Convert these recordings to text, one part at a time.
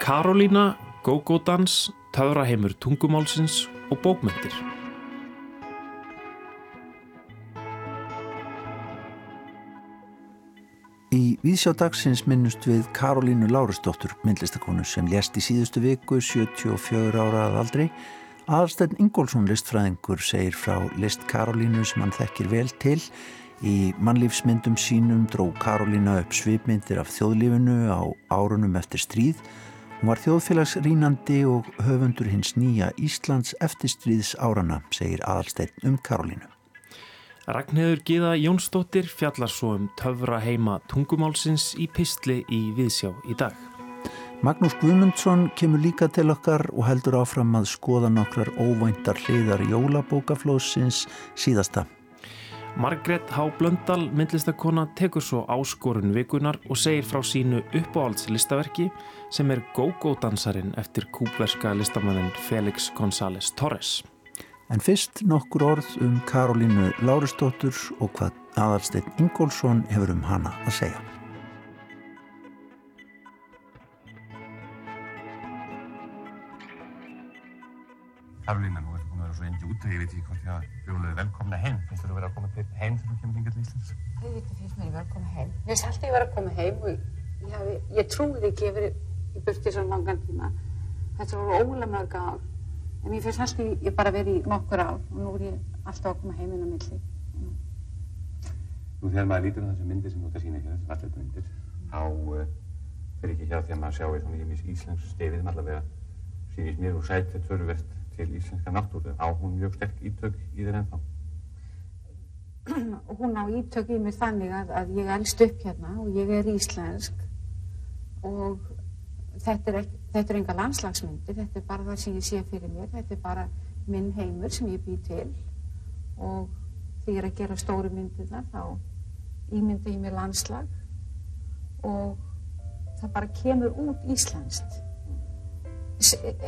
Karolína, Gógódans, Töfraheimur tungumálsins og bókmyndir. Í Vísjá dagsins minnust við Karolínu Lárasdóttur, myndlistakonu sem lést í síðustu viku, 74 ára að aldrei. Aðarsteinn Ingólfsson listfræðingur segir frá list Karolínu sem hann þekkir vel til. Í mannlífsmyndum sínum dró Karolína upp svipmyndir af þjóðlífinu á árunum eftir stríð. Hún var þjóðfélagsrínandi og höfundur hins nýja Íslands eftirstríðs árana, segir Aðarsteinn um Karolínu. Ragnheður Gíða Jónsdóttir fjallar svo um töfra heima tungumálsins í pistli í Viðsjá í dag. Magnús Guðmundsson kemur líka til okkar og heldur áfram að skoða nokkrar óvæntar hliðar jólabókaflóðsins síðasta. Margret Há Blöndal, myndlistakona, tekur svo áskorun vikunar og segir frá sínu uppáhaldslistaverki sem er Go-Go-dansarin eftir kúpverska listamannin Felix González Torres. En fyrst nokkur orð um Karolínu Lárustóttur og hvað aðalsteinn Ingólfsson hefur um hana að segja. Karolína, nú og ég veit ekki hvort ég að bjólaði velkomna heim. Finnst þú að vera að koma til heim þegar þú kemur hingað til Íslands? Auðvitað finnst mér að vera að koma heim. Mér finnst alltaf ég vera að koma heim og ég, hafi, ég trúði ekki að vera í burti svo langan tíma. Þetta voru ólega mörg ár. En mér finnst alltaf ég bara verið í nokkur ár og nú er ég alltaf að koma heiminn á milli. Nú þegar maður lítur á þessu myndir sem þú að sína hér, þessu falletu myndir, þá uh, fer ekki hjá því að maður sjá til íslenska náttúru. Á hún mjög sterk ítök í þér ennþá? hún á ítök í mér þannig að, að ég elst upp hérna og ég er íslensk og þetta er, ekki, þetta er enga landslagsmyndir, þetta er bara það sem ég sé fyrir mér, þetta er bara minn heimur sem ég bý til og því ég er að gera stóru myndir þar þá ímynda ég mér landslag og það bara kemur út íslenskt,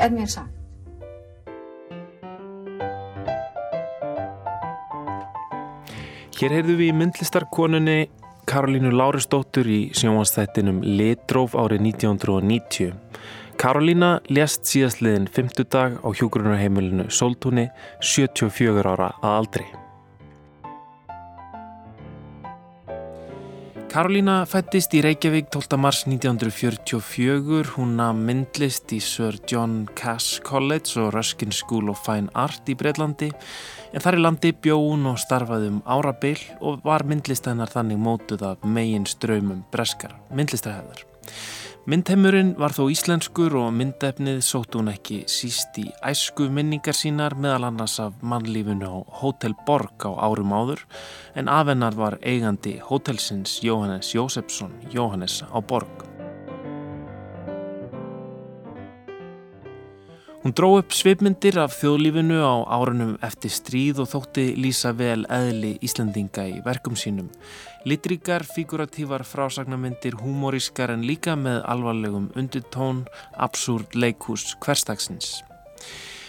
er mér sagt. Hér heyrðum við í myndlistarkonunni Karolínu Lárisdóttur í sjónvansþættinum Litróf árið 1990. Karolína lést síðastliðin 50 dag á hjógrunarheimilinu Soltúni 74 ára að aldrei. Karolína fættist í Reykjavík 12. mars 1944. Hún að myndlist í Sir John Cass College og Ruskin School of Fine Art í Breitlandi en þar í landi bjó hún og starfaði um árabil og var myndlist hennar þannig mótuð af megin ströymum breskar myndlistahæðar. Myndheimurinn var þó íslenskur og myndefnið sótt hún ekki síst í æsku minningar sínar meðal annars af mannlífunu á Hotel Borg á árum áður en afennar var eigandi hotelsins Jóhannes Jósefsson Jóhannes á Borg. Hún dró upp svipmyndir af þjóðlífinu á árunum eftir stríð og þótti lýsa vel eðli Íslandinga í verkum sínum. Litríkar, figuratívar, frásagnamyndir, humorískar en líka með alvarlegum undirtón, absúrt leikús hverstagsins.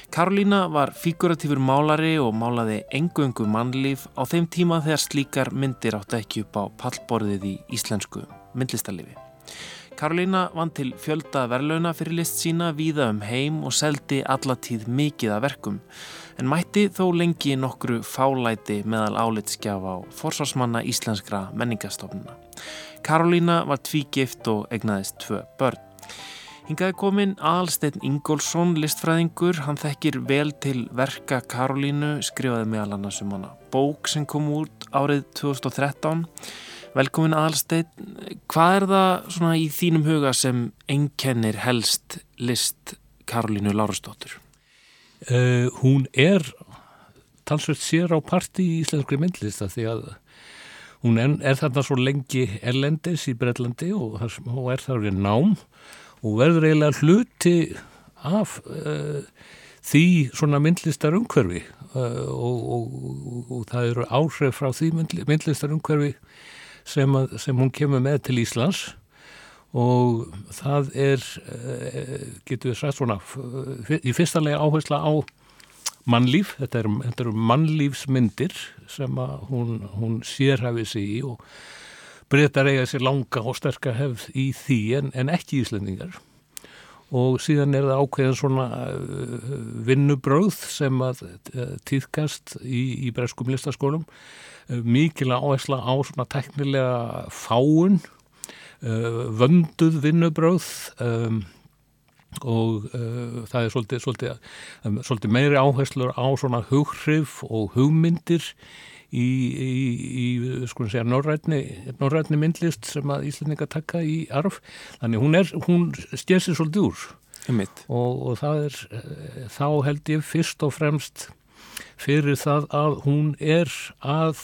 Karolína var figuratífur málari og málaði engöngu mannlíf á þeim tíma þegar slíkar myndir áttu ekki upp á pallborðið í íslensku myndlistarlifi. Karolína vann til fjölda verlauna fyrir list sína víða um heim og seldi allatíð mikið af verkum en mætti þó lengi nokkru fálæti meðal álitskjaf á forsvarsmanna íslenskra menningastofnuna. Karolína var tvígift og egnaðist tvö börn. Hingaði komin Alstein Ingólfsson, listfræðingur, hann þekkir vel til verka Karolínu, skrifaði meðal annars um hana bók sem kom út árið 2013 Velkomin aðalsteinn, hvað er það svona í þínum huga sem ennkennir helst list Karolínu Lárastóttur? Uh, hún er talsveit sér á parti í íslenskri myndlista því að hún er, er þarna svo lengi erlendis í Brellandi og hún er þar við nám og verður eiginlega hluti af uh, því svona myndlistar umhverfi uh, og, og, og, og það eru áhrif frá því myndlistar umhverfi sem, að, sem hún kemur með til Íslands og það er, eh, getur við sagt svona, í fyrsta lega áhersla á mannlíf, þetta eru er mannlífsmyndir sem hún, hún sérhafið sig í og breytar eiga sér langa og sterka hefð í því en, en ekki Íslendingar. Og síðan er það ákveðin svona uh, vinnubröð sem að uh, týðkast í, í breskum listaskólum mikil áhersla á svona teknilega fáun vönduð vinnubröð um, og uh, það er svolítið, svolítið, um, svolítið meiri áherslur á svona hughrif og hugmyndir í, í, í sko að segja norrætni, myndlist sem að Íslandinga taka í arf. Þannig hún, er, hún stjér sér svolítið úr. Og, og það er þá held ég fyrst og fremst fyrir það að hún er að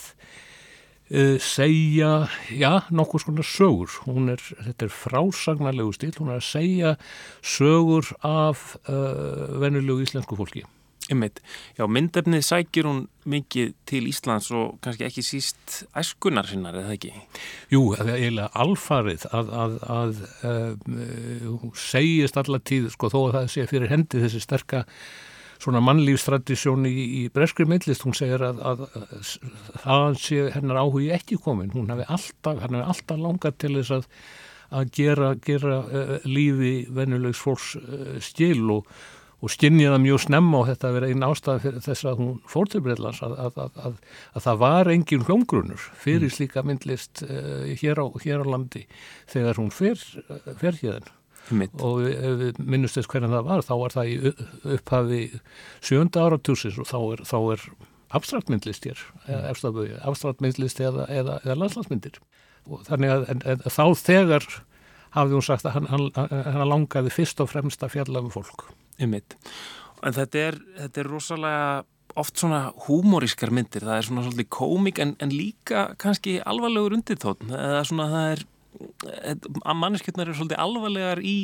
uh, segja, já, nokkuð svona sögur. Er, þetta er frásagnarlegu stíl, hún er að segja sögur af uh, venulegu íslensku fólki. Einmitt. Já, myndefnið sækir hún mikið til Íslands og kannski ekki síst æskunar sinnar, eða ekki? Jú, það er eiginlega alfarið að, að, að uh, hún segist allatíð, sko, þó að það sé fyrir hendi þessi sterka svona mannlífstradisjón í, í breskri myndlist, hún segir að, að, að það sé hennar áhugi ekki komin, hún hefði alltaf, alltaf langað til þess að, að gera, gera uh, lífi vennulegs fólks uh, stil og, og skinnja það mjög snemma og þetta verið einn ástæði fyrir þess að hún fór til Breitlands að það var engin hljómgrunur fyrir mm. slíka myndlist uh, hér, á, hér á landi þegar hún fer, fer hérðan. Mitt. og minnumst þess hvernig það var þá var það í upphafi sjönda áratúsins og þá er, þá er abstraktmyndlist hér mm. abstraktmyndlist eða, eða, eða landslandsmyndir og þannig að en, en, þá þegar hafði hún sagt að hann, hann, hann langaði fyrst og fremst að fjalla um fólk Einmitt. en þetta er, þetta er rosalega oft svona húmorískar myndir það er svona svolítið komik en, en líka kannski alvarlegur undirtótt eða svona það er að manneskjötnar eru svolítið alvarlegar í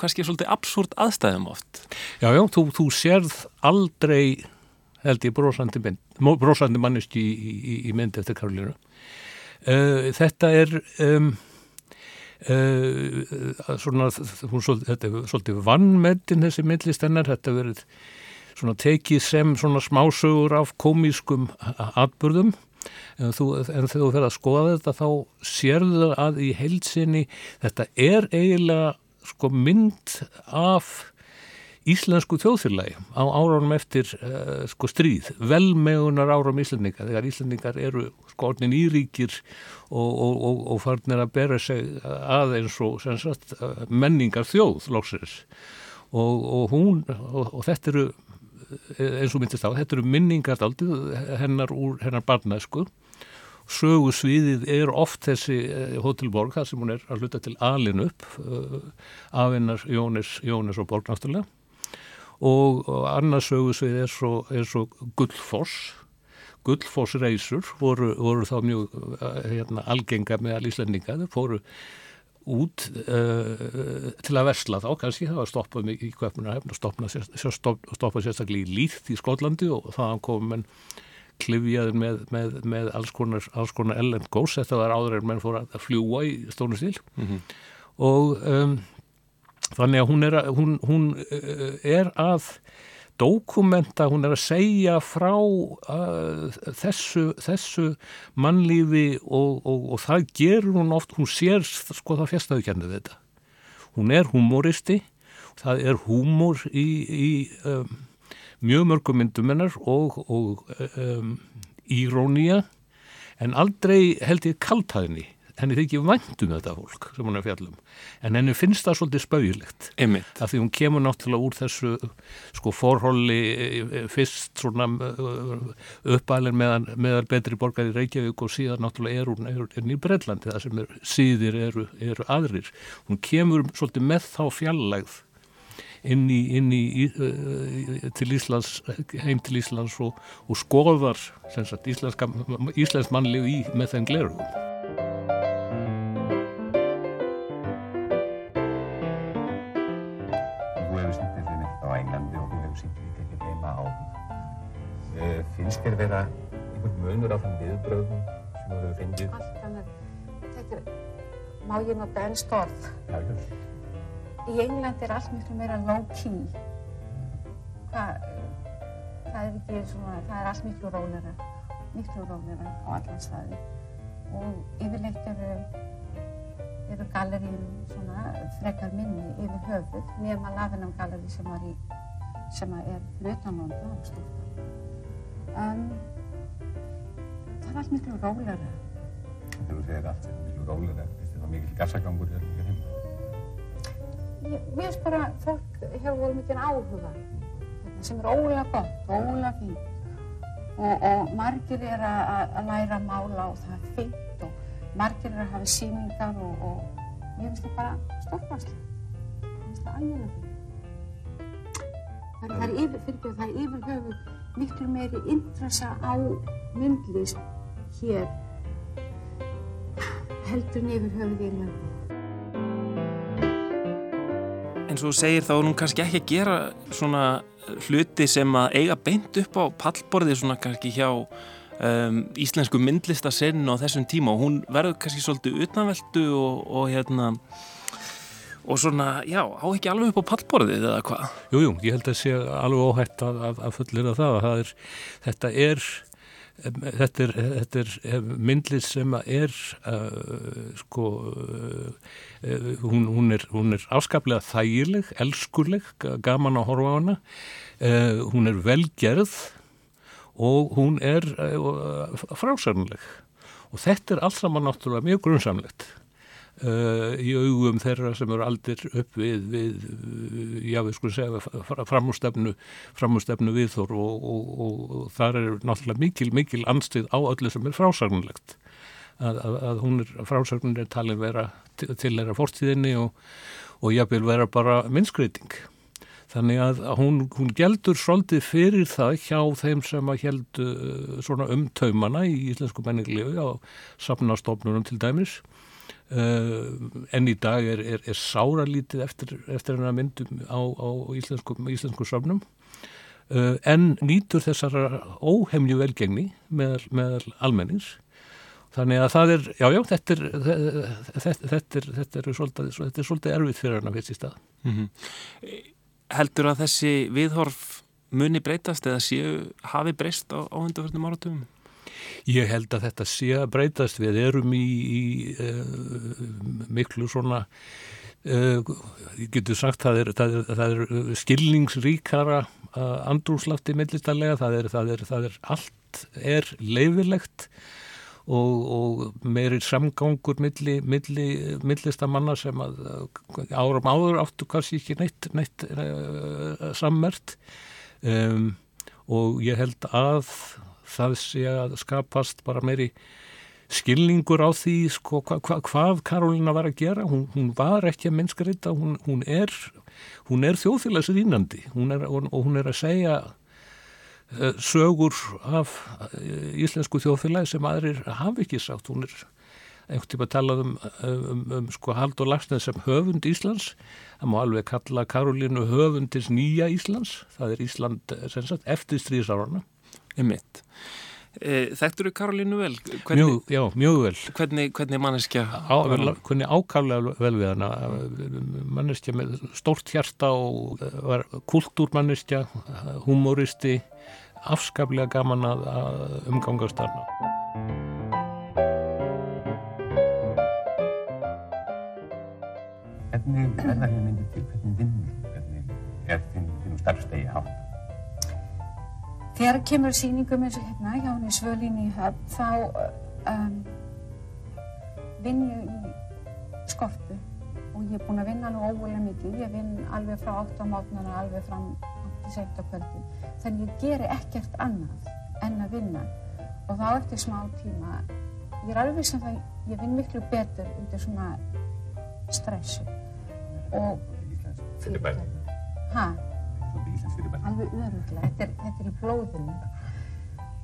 kannski svolítið absúrt aðstæðum oft. Já, já, þú, þú sérð aldrei held ég brósandi, brósandi manneski í, í, í mynd eftir Karolínu. Uh, Þetta er um, uh, svona hún, þetta er svolítið vannmendin þessi myndlistennar, þetta verið svona tekið sem svona smásögur af komískum atbyrðum en þú, en þegar þú fer að skoða þetta þá sérðu að í heilsinni þetta er eiginlega sko mynd af íslensku þjóðfélagi á áránum eftir uh, sko stríð, velmegunar áram íslendinga, þegar íslendingar eru sko orðin íríkir og, og, og, og farnir að bera sig aðeins og sagt, uh, menningar þjóð lóksins og hún, og þetta eru eins og myndist á, þetta eru minningar aldrei hennar úr hennar barnæsku. Sögusviðið er oft þessi hótelborg þar sem hún er að hluta til alin upp uh, af hennar Jónis, Jónis og Borg náttúrulega. Og, annars sögusvið er svo, svo Gullfoss. Gullfoss reysur voru, voru þá mjög uh, hérna, algenga með alíslendinga þau fóru út uh, til að versla þá kannski það var stoppað í kvöpmunarhefn og stoppað sérstaklega í Lýtt í Skotlandi og þaðan kom en klifjaður með, með, með alls konar, konar ellend góðs, þetta var áður en menn fór að fljúa í stónu stíl mm -hmm. og um, þannig að hún er að, hún, hún uh, er að dokumenta, hún er að segja frá uh, þessu, þessu mannlífi og, og, og það gerur hún oft, hún sér sko það fjestaðu kennið þetta. Hún er humoristi það er humor í, í um, mjög mörgum myndum hennar og, og um, írónía en aldrei held ég kaltæðinni henni þykir vandum þetta fólk sem hún er fjallum en henni finnst það svolítið spauðilegt af því hún kemur náttúrulega úr þessu sko forhóli e, fyrst svona e, uppælinn meðan, meðal betri borgar í Reykjavík og síðan náttúrulega er hún er, er nýr Brellandi það sem er, síðir eru, eru aðrir. Hún kemur svolítið með þá fjallægð inn í, inn í uh, til Íslands, heim til Íslands og, og skoðar sagt, íslenska, íslensk mannlegu í með þenn glerugum. Finnst þér vera einhvern munur á þeim viðbröðum sem þú hefur fengið? Allt annað. Þetta er, má ég nota ennst orð? Já, ekki í Englandi er allt miklu meira low-key. Það, það er ekki svona, það er allt miklu rónera, miklu rónera á allan staði. Og yfirleitt eru galleríum svona frekar minni yfir höfuð nema Lavinam gallerí sem var í sem er hlutanónda á stúrta. Um, það er allt miklu rólega. Þegar þú segir allt þetta miklu rólega, finnst þið það mikil gassagangur hér hér heima? Ég veist bara, fólk hefur voru mikil áhuga sem er ólega gott, ólega fínt og, og margir er að að læra að mála og það er fínt og margir er að hafa síningar og, og ég finnst það bara stórkvæmslega. Ég finnst það alveg fínt. Það, er yfir, fyrirbjörn, það er yfir höfuð miklu meiri interessa á myndlist hér heldur en yfir höfuð í Englandi. En svo segir þá nú kannski ekki að gera svona hluti sem að eiga beint upp á pallborði svona kannski hjá um, íslensku myndlistasinn á þessum tíma og hún verður kannski svolítið utanveldu og, og hérna og svona, já, á ekki alveg upp á pallborðið eða hvað? Jújú, jú, ég held að sé alveg óhætt að, að, að fullir að það, það er, þetta er Þetta er, þetta er myndlið sem er uh, sko uh, hún, hún, er, er afskaplega þægileg, elskuleg gaman að horfa á hana. Uh, hún er velgerð og hún er frásarnleg og þetta er alls saman náttúrulega mjög grunnsamlegt Uh, í augum þeirra sem eru aldir upp við, við já við skulum segja framústefnu framústefnu viðþór og, og, og, og þar er náttúrulega mikil, mikil anstið á öllu sem er frásagnulegt að, að, að hún er, frásagnun er talin vera til, til þeirra fórstíðinni og jáfnvel vera bara minnskreiting þannig að hún, hún geldur svolítið fyrir það hjá þeim sem að heldu uh, svona umtaumana í íslensku menninglegu á safnastofnunum til dæmis Uh, en í dag er, er, er sáralítið eftir, eftir hennar myndum á, á íslensku, íslensku safnum uh, en nýtur þessar óhemju velgengni meðal, meðal almennings þannig að það er, já já, þetta er þetta, er, svolítið, er erfið fyrir hennar fyrst í stað mm -hmm. Heldur að þessi viðhorf muni breytast eða séu hafi breyst á, á hundaförnum áratugum? Ég held að þetta sé að breytast. Við erum í, í uh, miklu svona uh, getur sagt það er, það er, það er skilningsríkara uh, andrúslafti millistarlega, það er, það er, það er allt er leifilegt og, og meiri samgangur milli, milli, millistamanna sem að áram áður áttu kannski ekki neitt, neitt sammert um, og ég held að það sé að skapast bara meiri skilningur á því sko, hva, hva, hvað Karolina var að gera. Hún, hún var ekki að mennskriða hún, hún er, er þjóðfélagsrýnandi og hún er að segja uh, sögur af uh, íslensku þjóðfélagi sem aðrir hafi ekki sagt hún er einhvern tíma að tala um, um, um, um sko Haldur Lagsnes sem höfund Íslands. Það má alveg kalla Karolínu höfundis nýja Íslands. Það er Ísland sagt, eftir stríðsárarna Emitt. E, Þekktur þú Karolínu vel? Hvernig, mjög, já, mjög vel. Hvernig, hvernig manneskja? Á, hvernig ákavlega vel við hana. Manneskja með stórt hjarta og var kultúrmanneskja, humoristi, afskaplega gaman að umgangast hana. Hvernig er? Hvernig Þegar kemur síningum eins og hérna hjá henni Svölinni í höfn þá um, vinn ég í skorpu og ég er búin að vinna nú óvulega mikið. Ég vinn alveg frá 8 á mátnana alveg fram til 7 á kvöldin. Þannig ég geri ekkert annað en að vinna og þá eftir smá tíma, ég er alveg sem það, ég vinn miklu betur undir svona stressu og fyrirbæri. Hæ? Íslensk fyrirbæri. Alveg öruglega, þetta er, þetta er í blóðinu.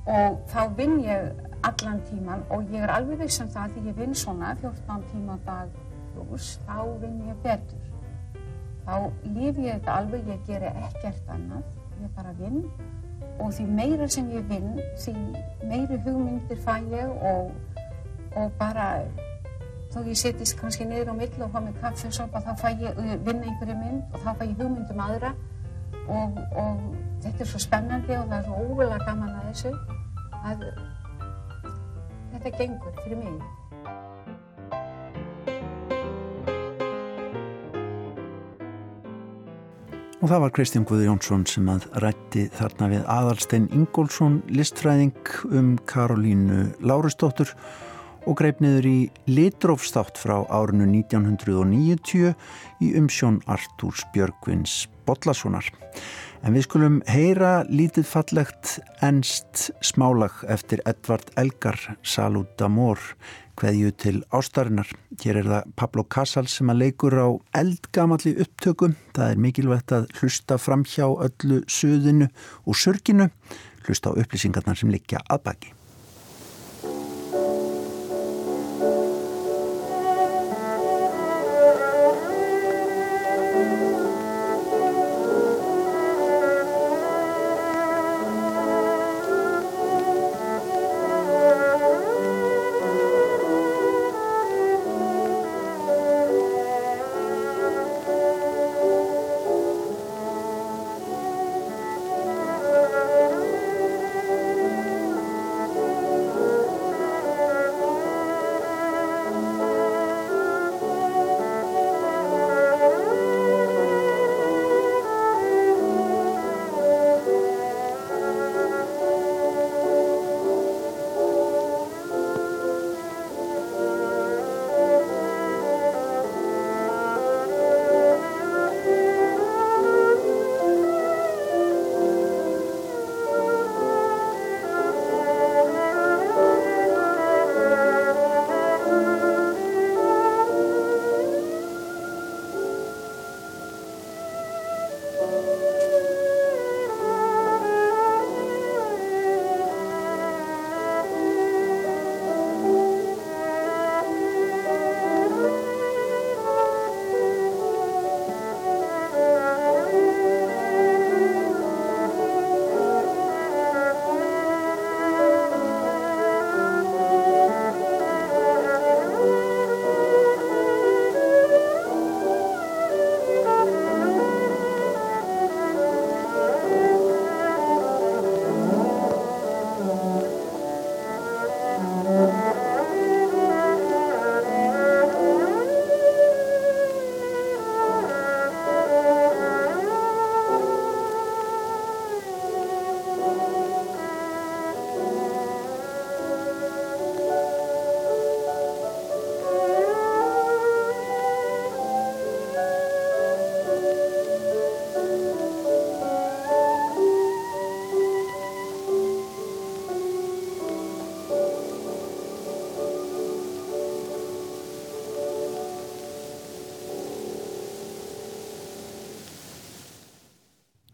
Og þá vinn ég allan tíman og ég er alveg viss um það því ég vinn svona 14 tíma dag pluss, þá vinn ég betur. Þá lif ég þetta alveg, ég geri ekkert annað, ég bara vinn. Og því meira sem ég vinn, því meiri hugmyndir fæ ég og, og bara þó ég setjast kannski niður á mill og fá mig kaffe og sopa, þá fæ ég vinna einhverju mynd og þá fæ ég hugmyndum aðra og, og þetta er svo spennandi og það er svo ógulega gaman að þessu að þetta gengur fyrir mig. Og það var Kristján Guði Jónsson sem að rætti þarna við Adalstein Ingólfsson listræðing um Karolínu Lárusdóttur og greip niður í Litrófstátt frá árinu 1990 í umsjón Artúrs Björgvins Bollasonar. En við skulum heyra lítið fallegt ennst smálag eftir Edvard Elgar Salud d'Amor hveðju til ástarinnar. Hér er það Pablo Casals sem að leikur á eldgamalli upptökum. Það er mikilvægt að hlusta fram hjá öllu suðinu og surginu, hlusta á upplýsingarnar sem liggja að baki.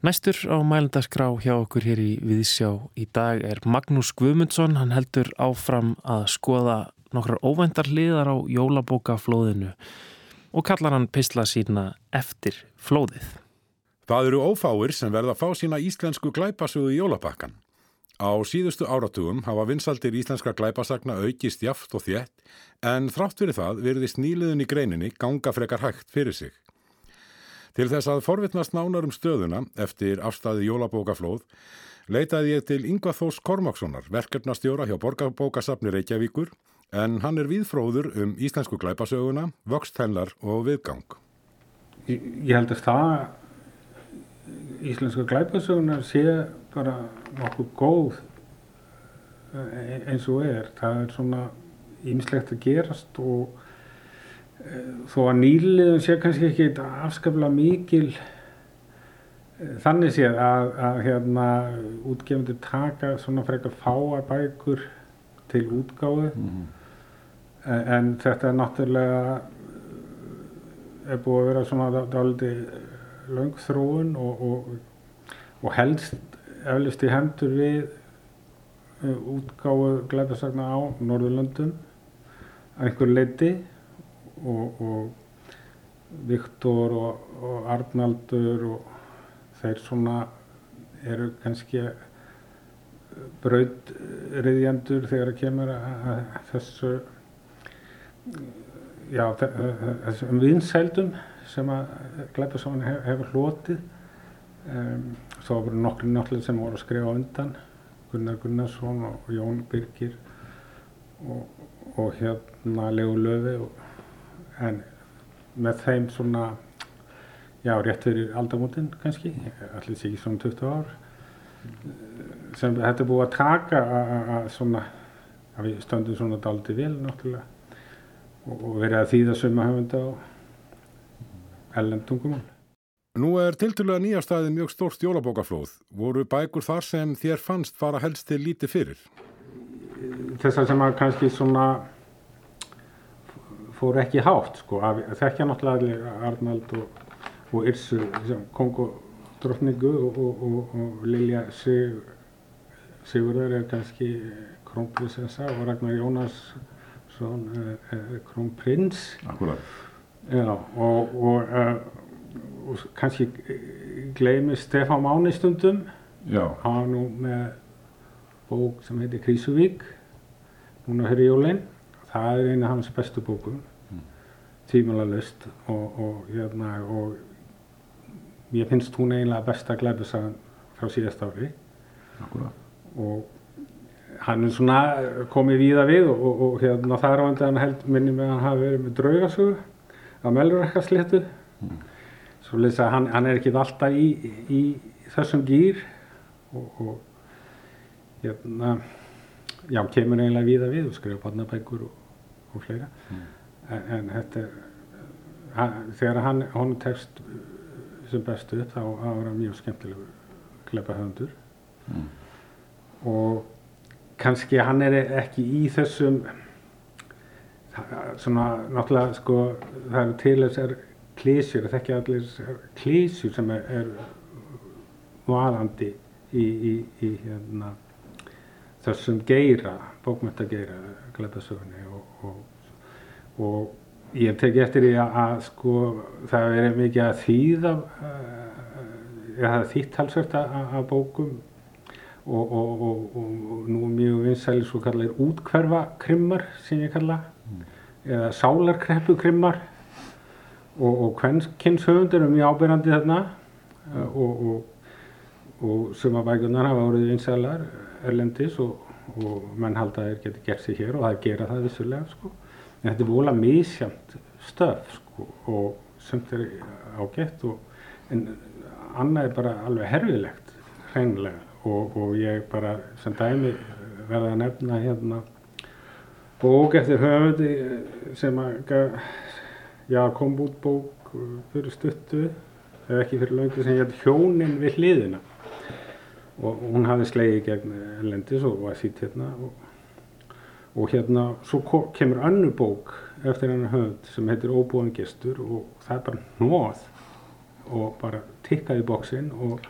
Næstur á mælendaskrá hjá okkur hér í Viðsjá í dag er Magnús Guðmundsson. Hann heldur áfram að skoða nokkrar óvæntar hliðar á jólabókaflóðinu og kallar hann pisla sína eftir flóðið. Það eru ófáir sem verða að fá sína íslensku glæpasögu í jólabakkan. Á síðustu áratugum hafa vinsaldir íslenska glæpasagna aukist jaft og þjett en þrátt fyrir það verðist nýliðun í greininni ganga frekar hægt fyrir sig. Til þess að forvittnast nánar um stöðuna eftir afstæði jólabókaflóð leitaði ég til Yngvar Þós Kormákssonar, verkefnastjóra hjá Borgarbókasafni Reykjavíkur en hann er viðfróður um íslensku glæpasöguna, vöxthennar og viðgang. Ég, ég held að það íslensku glæpasöguna sé bara nokkuð góð e, eins og er. Það er svona ýmislegt að gerast og þó að nýliðum sé kannski ekki afskaplega mikil eh, þannig séð að, að hérna útgefundur taka svona frekar fáar bækur til útgáðu mm -hmm. en, en þetta er náttúrulega er búið að vera svona dáliti langþróun og, og, og helst eflust í hendur við eh, útgáðu glæðarsagna á Norðurlöndum einhver leiti og, og Viktor og, og Arnaldur og þeir svona eru kannski brautriðjandur þegar það kemur að þessu já, þessum vinsældum sem að Glæparsáni hef, hefur hlotið. Um, þá voru nokkru náttúrulega sem voru að skrifa undan Gunnar Gunnarsson og Jón Birgir og, og hérna Leo Löfi og en með þeim svona já, rétt fyrir aldamótin kannski, allir sé ekki svona 20 ár sem þetta er búið að taka að svona að við stöndum svona daldi vel náttúrulega og, og verið að þýða suma höfunda á ellendungum Nú er tilturlega nýjastæði mjög stórt jólabókaflóð. Voru bækur þar sem þér fannst fara helst til lítið fyrir? Þessar sem að kannski svona fór ekki hátt sko. Þekkja náttúrulega Arnald og, og Irsu, Kongo drottningu og, og, og Lilja Sig, Sigurðar er kannski krónprinsessa og Ragnar Jónasson er, krónprins. Já, og, og og kannski gleymi Stefán Máni stundum. Hann nú með bók sem heitir Krísuvík núna fyrir jólinn það er eina af hans bestu bókum mm. tímulega list og, og, hérna, og ég finnst hún eiginlega besta glæbusagan frá síðast ári Akkurat. og hann er svona komið víða við og, og hérna, það er á endan held minni með að hann hafi verið með draugasögu á Melurrekkarsléttu mm. Svo leiðis að hann, hann er ekki alltaf í, í þessum gýr og, og hérna, já, kemur eiginlega víða við og skrifa barnabækur og, og fleira. Mm. En, en þetta er, þegar hann, hann tekst sem bestu upp þá var hann mjög skemmtilegur klepa höfundur. Mm. Og kannski hann er ekki í þessum, svona, náttúrulega, sko, það eru til þessar klísjur, það ekki allir klísjur sem er, er varandi í, í, í hérna, þessum geira, bókmyndageira, glæpasögunni og, og, og ég teki eftir því að, að sko, það er mikið að þýða, ég hafði þýtt halsvægt að bókum og, og nú mjög vinsæli svo kallar útkverfa krimmar sem ég kalla, mm. eða sálarkreppu krimmar og, og kvennkynshöfundur er mjög ábyrgandi þarna mm. og, og, og suma bækunar hafa voruð vinsælar erlendis og menn halda að þeir geti gert sér hér og það gera það vissulega sko. en þetta er volað mísjönd stöf sko, og sumt er ágætt en annað er bara alveg herfilegt hreinlega og ég bara sem dæmi verða að nefna hérna bók eftir höfundi sem að já, kom út bók fyrir stuttu eða ekki fyrir löngu sem hétt Hjónin við hliðina og hún hafði slegið gegn Erlendis og var sýtt hérna og, og hérna svo kemur annu bók eftir hennar höfund sem heitir Óbúan gestur og það er bara hnóð og bara tikkaði bóksinn og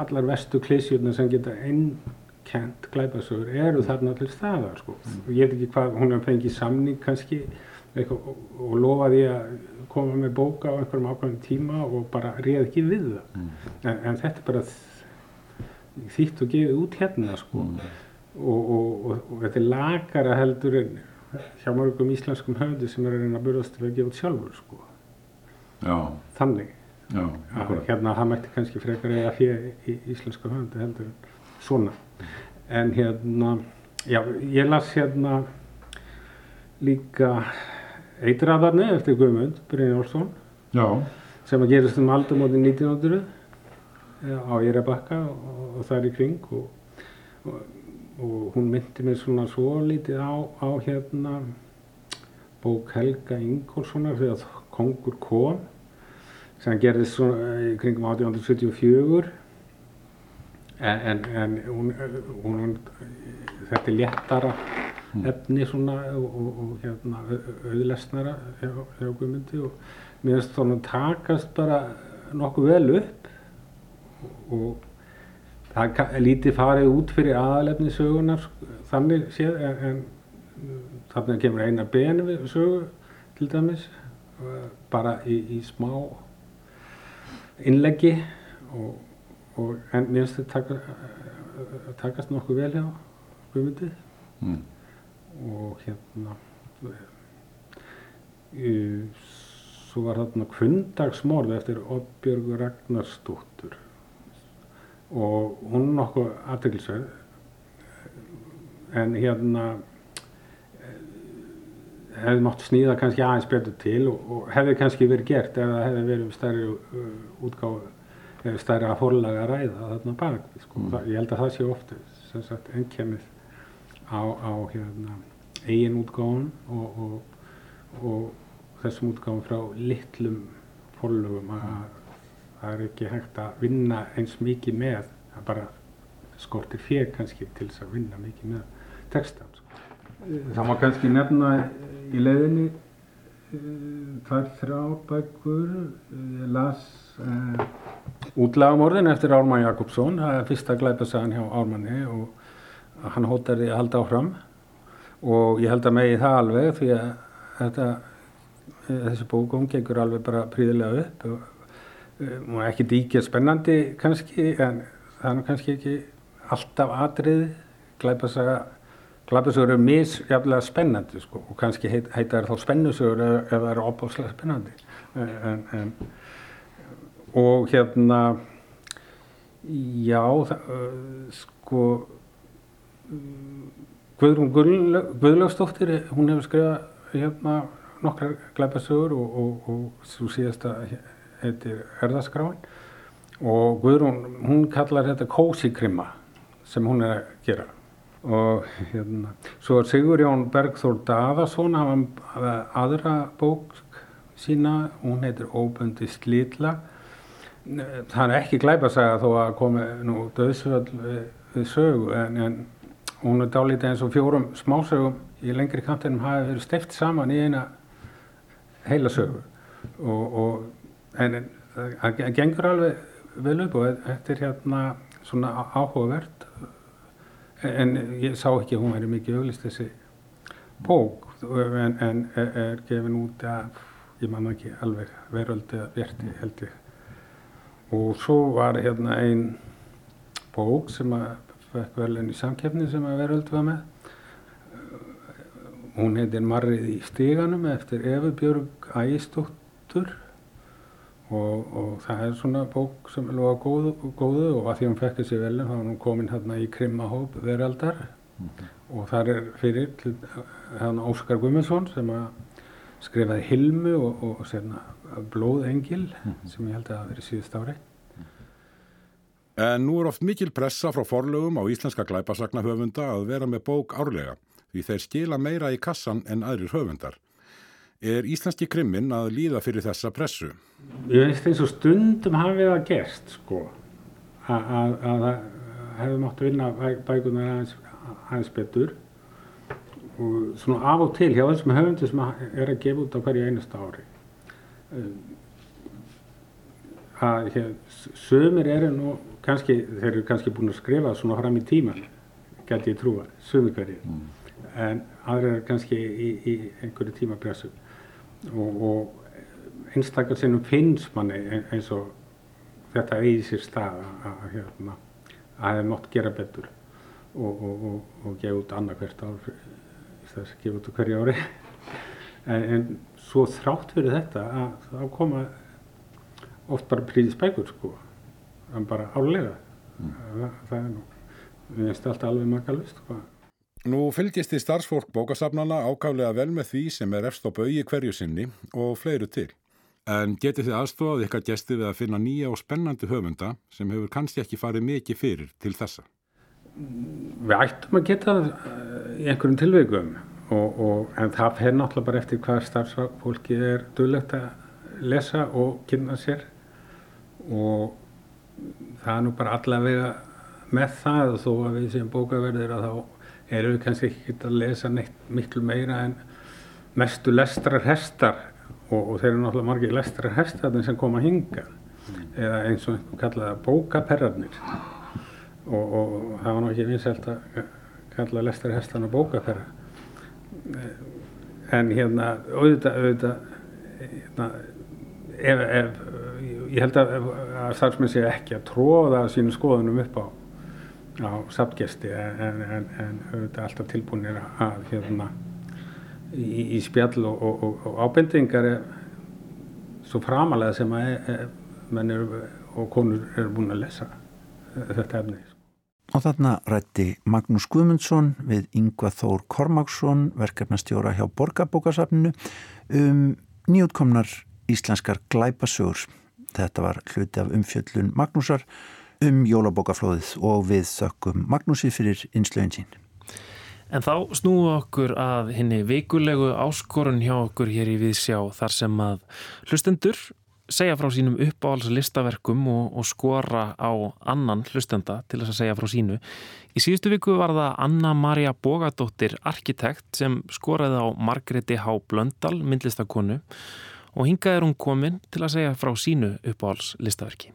allar vestu klísjurnar sem geta einkent glæpasögur eru þarna allir staðar sko. Mm. Ég veit ekki hvað, hún hefði fengið samning kannski eitthvað, og lofaði að koma með bóka á einhverjum ákveðin tíma og bara réð ekki við það mm. en, en þetta er bara þýtt og gefið út hérna sko. Mm. og, og, og, og þetta er lagara heldur en hjá mörgum íslenskum höfðu sem er að reyna að burðast til að gefa út sjálfur sko. Já. þannig. Já, að, hérna það mætti kannski frekar eða fyrir í íslenska höfðu heldur en svona. En hérna já, ég las hérna líka Eitraðarni eftir Guðmund Brynjólfsson. Sem að gerast um aldamóti 1900 á Írabakka og, og þar í kring og, og, og hún myndi mér svona svo lítið á, á hérna bók Helga Ingólfssonar þegar Kongur kom sem gerðist svona í kringum 1874 en, en, en hún, hún, þetta er léttara mm. efni svona og, og, og hérna auðlesnara hjá, hjá Guðmundi og mér finnst þannig að takast bara nokkuð vel upp og það er lítið farið út fyrir aðalefni sögunar þannig séð en, en þannig kemur eina beni við sögu til dæmis bara í, í smá innleggi og, og en mér finnst þetta taka, takast nokkuð vel hjá Guðmundi. Mm og hérna svo var þarna kvöndagsmorð eftir Oddbjörg Ragnarstóttur og hún er nokkuð aðteglisverð en hérna hefði mátt snýða kannski aðeins betur til og, og hefði kannski verið gert ef það hefði verið um stærri uh, útgáfu eða stærri að forlaga að ræða þarna bak. Sko. Mm. Það, ég held að það sé ofta sem sagt ennkjemið á, á hérna, eigin útgáfun og, og, og þessum útgáfun frá litlum forlögum að það er ekki hægt að vinna eins mikið með það bara skortir fér kannski til þess að vinna mikið með textan. Sko. Það má kannski nefna í leiðinni þar þrjá bækur ég las uh, útlagamorðin eftir Ármann Jakobsson það er fyrsta glæpasagan hjá Ármanni og hann hótaði að halda áfram og ég held að megi það alveg því að þetta, þessi bókum gengur alveg bara príðilega upp og, og ekki díkja spennandi kannski en það er kannski ekki alltaf atrið glæpasaga glæpasagur eru misjaflega spennandi sko, og kannski heit, heita það þá spennusögur ef, það eru opáslega spennandi. En, en, og hérna já það, sko Guðrún Guðlaugsdóttir hún hefur skrifað hérna nokkrar glæpasögur og, og, og svo síðasta heitir Erðaskráin og Guðrún hún kallar þetta kósikrimma sem hún er að gera. Og hérna svo Sigur Jón Bergþór Daðarsson hafa aðra bók sína hún heitir Óbundi slítla það er ekki glæpasaga þó að komi nú döðsvöld við, við sögu en, en hún er dálítið eins og fjórum smásögum í lengri kantinum hafi verið steift saman í eina heila sögu. Og, og en það gengur alveg vel upp og þetta er hérna svona áhugavert. En ég sá ekki hún væri mikið auglist þessi bók. En, en er, er gefin út að ég manna ekki alveg veröldi að verti held ég. Og svo var hérna einn bók sem að fekk velin í samkeppni sem að veröld var með. Hún heitir Marrið í stíganum eftir Efi Björg Ægistóttur og, og það er svona bók sem er loða góðu, góðu og að því hún fekk þessi velin þá var hún komin hérna í Krimmahóp veraldar mm -hmm. og þar er fyrir hérna Óskar Guðmundsson sem að skrifaði Hilmu og, og sérna Blóðengil mm -hmm. sem ég held að það verið síðust ári En nú er oft mikil pressa frá forlögum á íslenska glæpasagnahöfunda að vera með bók árlega því þeir skila meira í kassan en aðrir höfundar. Er íslenski krimmin að líða fyrir þessa pressu? Ég veist eins og stundum hafið það gerst sko að það hefði mátt að vinna bækunar aðeins, aðeins betur og svona af og til hjá þessum höfundu sem er að gefa út á hverju einasta ári að hér, sömur eru nú kannski, þeir eru kannski búin að skrifa svona fram í tíman, gæti ég trúa sömur hverju, mm. en aðra er kannski í, í einhverju tímapressu og, og einstakar sinnum finnst manni eins og þetta eigi sér stað að, hérna, að það hefði mótt gera betur og, og, og gefa út annað hvert ár þess að gefa út hverju ári. En, en svo þrátt fyrir þetta að þá koma oft bara príðisbækur sko en bara álega mm. það, það er nú, við veist alltaf alveg makalust sko Nú fylgist þið starfsfólk bókasafnana ákaflega vel með því sem er efst á bauði hverju sinni og fleiru til. En getið þið aðstofað ykkar gesti við að finna nýja og spennandi höfunda sem hefur kannski ekki farið mikið fyrir til þessa? Við ættum að geta það í einhverjum tilveikum og, og, en það fer náttúrulega bara eftir hvað starfsfólki er döglegt að lesa og kynna sér og það er nú bara allavega með það þó að við sem bókaverðir að þá erum við kannski ekki að lesa neitt miklu meira en mestu lestrar hestar? Og, og þeir eru náttúrulega margir lestrar hestar sem koma að hinga mm. eða eins og einhvern kallaða bókaperrarnir. Og, og það var náttúrulega ekki vinsælt að kalla lestrar hestarna bókaperra en hérna auðvitað, auðvitað hérna, ef, ef ég held að, að starfsmenn sé ekki að tróða sínu skoðunum upp á, á sapgesti en, en, en auðvitað alltaf tilbúinir að hérna í, í spjall og, og, og, ábendingar er svo framalega sem að e, menn eru og konur eru búin að lesa þetta efni. Og þarna rætti Magnús Guðmundsson við Yngva Þór Kormáksson, verkefnastjóra hjá Borgarbókasafninu, um nýjútkomnar íslenskar glæpasögur. Þetta var hluti af umfjöllun Magnúsar um jólabókaflóðið og við þökkum Magnúsi fyrir innslögin sín. En þá snúum okkur að henni vikulegu áskorun hjá okkur hér í Viðsjá þar sem að hlustendur segja frá sínum uppáhalds listaverkum og, og skora á annan hlustenda til þess að segja frá sínu. Í síðustu viku var það Anna-Maria Bogadóttir, arkitekt sem skoraði á Margreti H. Blöndal, myndlistakonu og hingað er hún komin til að segja frá sínu uppáhalds listaverki.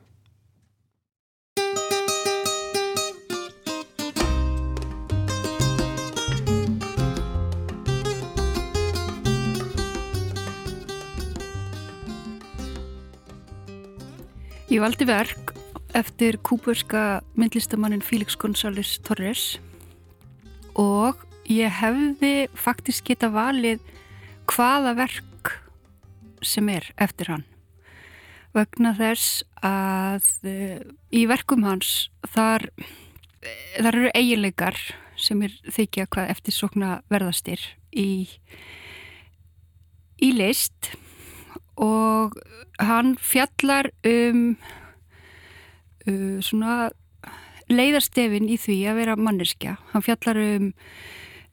Ég valdi verk eftir kúburska myndlistamannin Félix González Torres og ég hefði faktisk geta valið hvaða verk sem er eftir hann. Vegna þess að uh, í verkum hans þar, þar eru eiginleikar sem er þykja hvað eftir sokna verðastir í, í list og hann fjallar um uh, svona leiðarstefin í því að vera manneskja. Hann fjallar um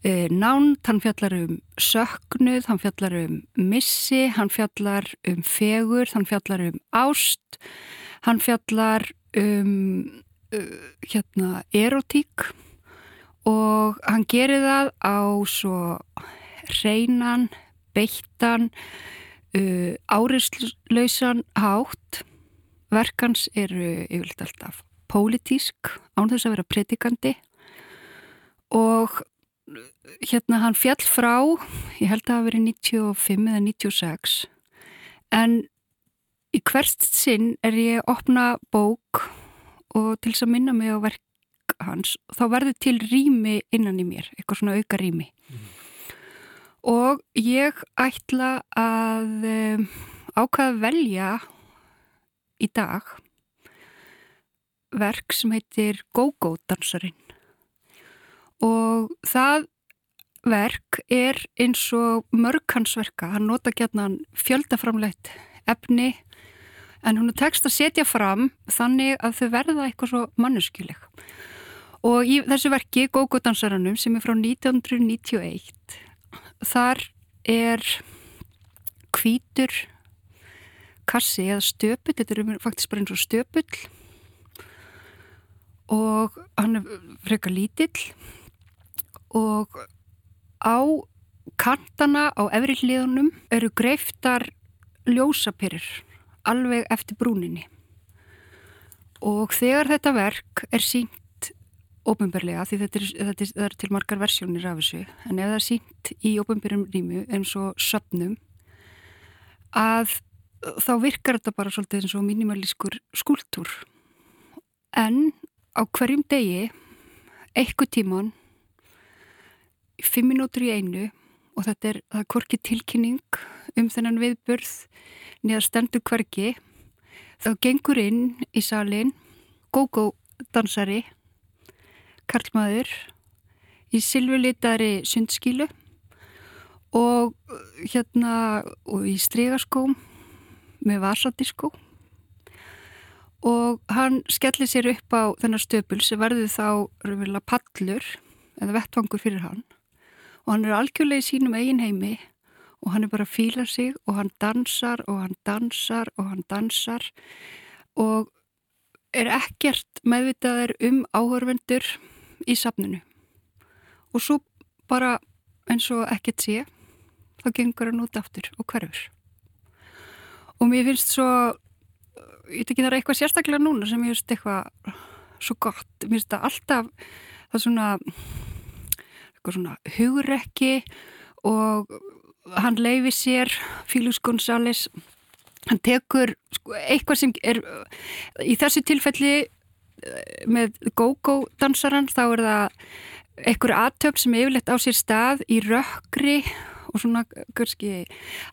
uh, nánt, hann fjallar um söknuð, hann fjallar um missi, hann fjallar um fegur, hann fjallar um ást, hann fjallar um uh, hérna erotík og hann gerir það á svo reynan, beittan, uh, áriðslausan hátt verkans eru yfirleitt alltaf pólitísk án þess að vera predikandi. Og hérna hann fjall frá ég held að það verið 95 eða 96 en í hvert sinn er ég að opna bók og til þess að minna mig á verk hans þá verður til rými innan í mér eitthvað svona auka rými mm og ég ætla að um, ákvaða að velja í dag verk sem heitir Go-Go dansarinn. Og það verk er eins og mörghansverka, hann nota gætna fjöldaframlegt efni en hún er tekst að setja fram þannig að þau verða eitthvað svo mannuskileg og í þessu verki Go-Go dansarannum sem er frá 1991 þar er kvítur kassi eða stöpull, þetta er faktisk bara eins og stöpull. Og hann er freka lítill. Og á kantana á efri hliðunum eru greiftar ljósapyrir alveg eftir brúninni. Og þegar þetta verk er sínt óbemberlega því þetta er, þetta er, er til margar versjónir af þessu en ef það er sínt í óbemberum rýmu eins og söpnum að þá virkar þetta bara svolítið eins og mínimalískur skúltúr. En á hverjum degi eitthvað tíman fimm minútur í einu og þetta er, er korki tilkynning um þennan viðbörð niðar stendur hverki þá gengur inn í salin go-go dansari karlmaður í silfurlitari sundskilu og hérna og í strygaskóm með vasadiskó. Og hann skellir sér upp á þennar stöpul sem verður þá röfulega pallur eða vettvangur fyrir hann. Og hann er algjörlega í sínum eigin heimi og hann er bara að fíla sig og hann dansar og hann dansar og hann dansar og er ekkert meðvitaðir um áhörvendur í safninu. Og svo bara eins og ekkert sé þá gengur hann út aftur og hverfur. Og mér finnst svo ég veit ekki það er eitthvað sérstaklega núna sem ég finnst eitthvað svo gott. Mér finnst það alltaf það svona eitthvað svona hugrekki og hann leifi sér Fílus Gonzáles hann tekur sko, eitthvað sem er í þessu tilfelli með go-go dansaran þá er það einhverju aðtöfn sem yfirleitt á sér stað í rökkri og svona kannski